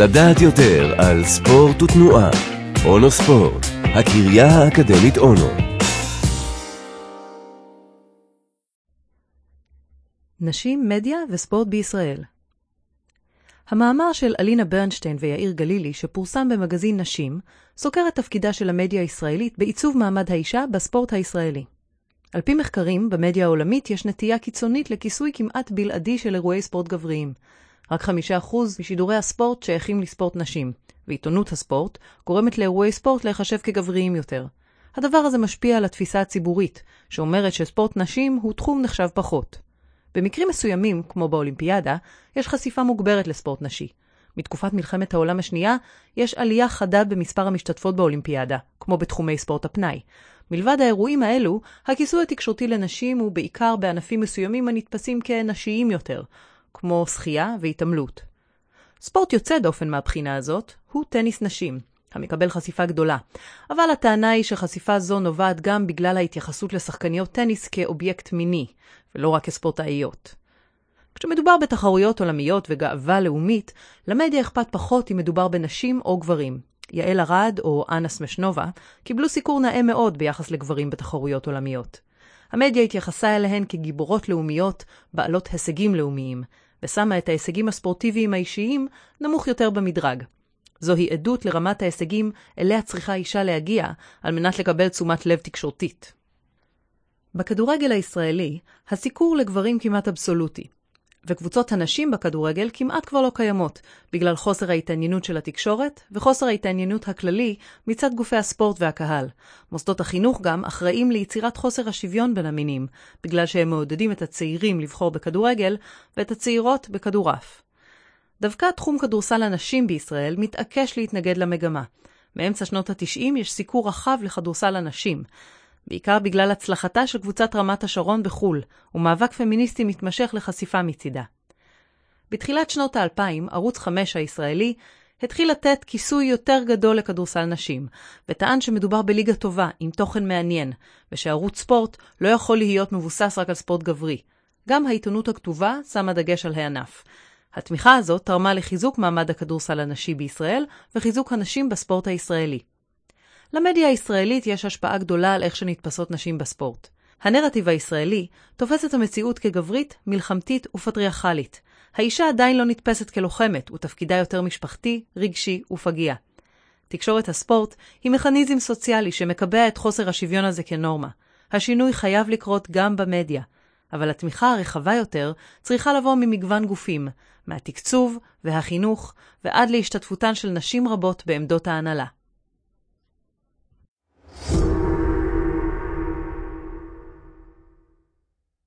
לדעת יותר על ספורט ותנועה. אונו ספורט, הקריה האקדמית אונו. נשים, מדיה וספורט בישראל המאמר של אלינה ברנשטיין ויאיר גלילי, שפורסם במגזין נשים, סוקר את תפקידה של המדיה הישראלית בעיצוב מעמד האישה בספורט הישראלי. על פי מחקרים, במדיה העולמית יש נטייה קיצונית לכיסוי כמעט בלעדי של אירועי ספורט גבריים. רק חמישה אחוז משידורי הספורט שייכים לספורט נשים, ועיתונות הספורט גורמת לאירועי ספורט להיחשב כגבריים יותר. הדבר הזה משפיע על התפיסה הציבורית, שאומרת שספורט נשים הוא תחום נחשב פחות. במקרים מסוימים, כמו באולימפיאדה, יש חשיפה מוגברת לספורט נשי. מתקופת מלחמת העולם השנייה, יש עלייה חדה במספר המשתתפות באולימפיאדה, כמו בתחומי ספורט הפנאי. מלבד האירועים האלו, הכיסוי התקשורתי לנשים הוא בעיקר בענפים מסוימים הנתפסים כנשיים יותר, כמו שחייה והתעמלות. ספורט יוצא דופן מהבחינה הזאת הוא טניס נשים, המקבל חשיפה גדולה, אבל הטענה היא שחשיפה זו נובעת גם בגלל ההתייחסות לשחקניות טניס כאובייקט מיני, ולא רק כספורטאיות. כשמדובר בתחרויות עולמיות וגאווה לאומית, למדיה אכפת פחות אם מדובר בנשים או גברים. יעל ארד או אנה סמשנובה קיבלו סיקור נאה מאוד ביחס לגברים בתחרויות עולמיות. המדיה התייחסה אליהן כגיבורות לאומיות, בעלות הישגים לאומיים, ושמה את ההישגים הספורטיביים האישיים נמוך יותר במדרג. זוהי עדות לרמת ההישגים אליה צריכה אישה להגיע על מנת לקבל תשומת לב תקשורתית. בכדורגל הישראלי, הסיקור לגברים כמעט אבסולוטי, וקבוצות הנשים בכדורגל כמעט כבר לא קיימות, בגלל חוסר ההתעניינות של התקשורת וחוסר ההתעניינות הכללי מצד גופי הספורט והקהל. מוסדות החינוך גם אחראים ליצירת חוסר השוויון בין המינים, בגלל שהם מעודדים את הצעירים לבחור בכדורגל ואת הצעירות בכדורעף. דווקא תחום כדורסל הנשים בישראל מתעקש להתנגד למגמה. מאמצע שנות ה-90 יש סיקור רחב לכדורסל הנשים, בעיקר בגלל הצלחתה של קבוצת רמת השרון בחו"ל, ומאבק פמיניסטי מתמשך לחשיפה מצידה. בתחילת שנות האלפיים, ערוץ 5 הישראלי התחיל לתת כיסוי יותר גדול לכדורסל נשים, וטען שמדובר בליגה טובה, עם תוכן מעניין, ושערוץ ספורט לא יכול להיות מבוסס רק על ספורט גברי. גם העיתונות הכתובה שמה דגש על הענף. התמיכה הזאת תרמה לחיזוק מעמד הכדורסל הנשי בישראל, וחיזוק הנשים בספורט הישראלי. למדיה הישראלית יש השפעה גדולה על איך שנתפסות נשים בספורט. הנרטיב הישראלי תופס את המציאות כגברית, מלחמתית ופטריארכלית. האישה עדיין לא נתפסת כלוחמת, ותפקידה יותר משפחתי, רגשי ופגיע. תקשורת הספורט היא מכניזם סוציאלי שמקבע את חוסר השוויון הזה כנורמה. השינוי חייב לקרות גם במדיה, אבל התמיכה הרחבה יותר צריכה לבוא ממגוון גופים, מהתקצוב והחינוך ועד להשתתפותן של נשים רבות בעמדות ההנהלה.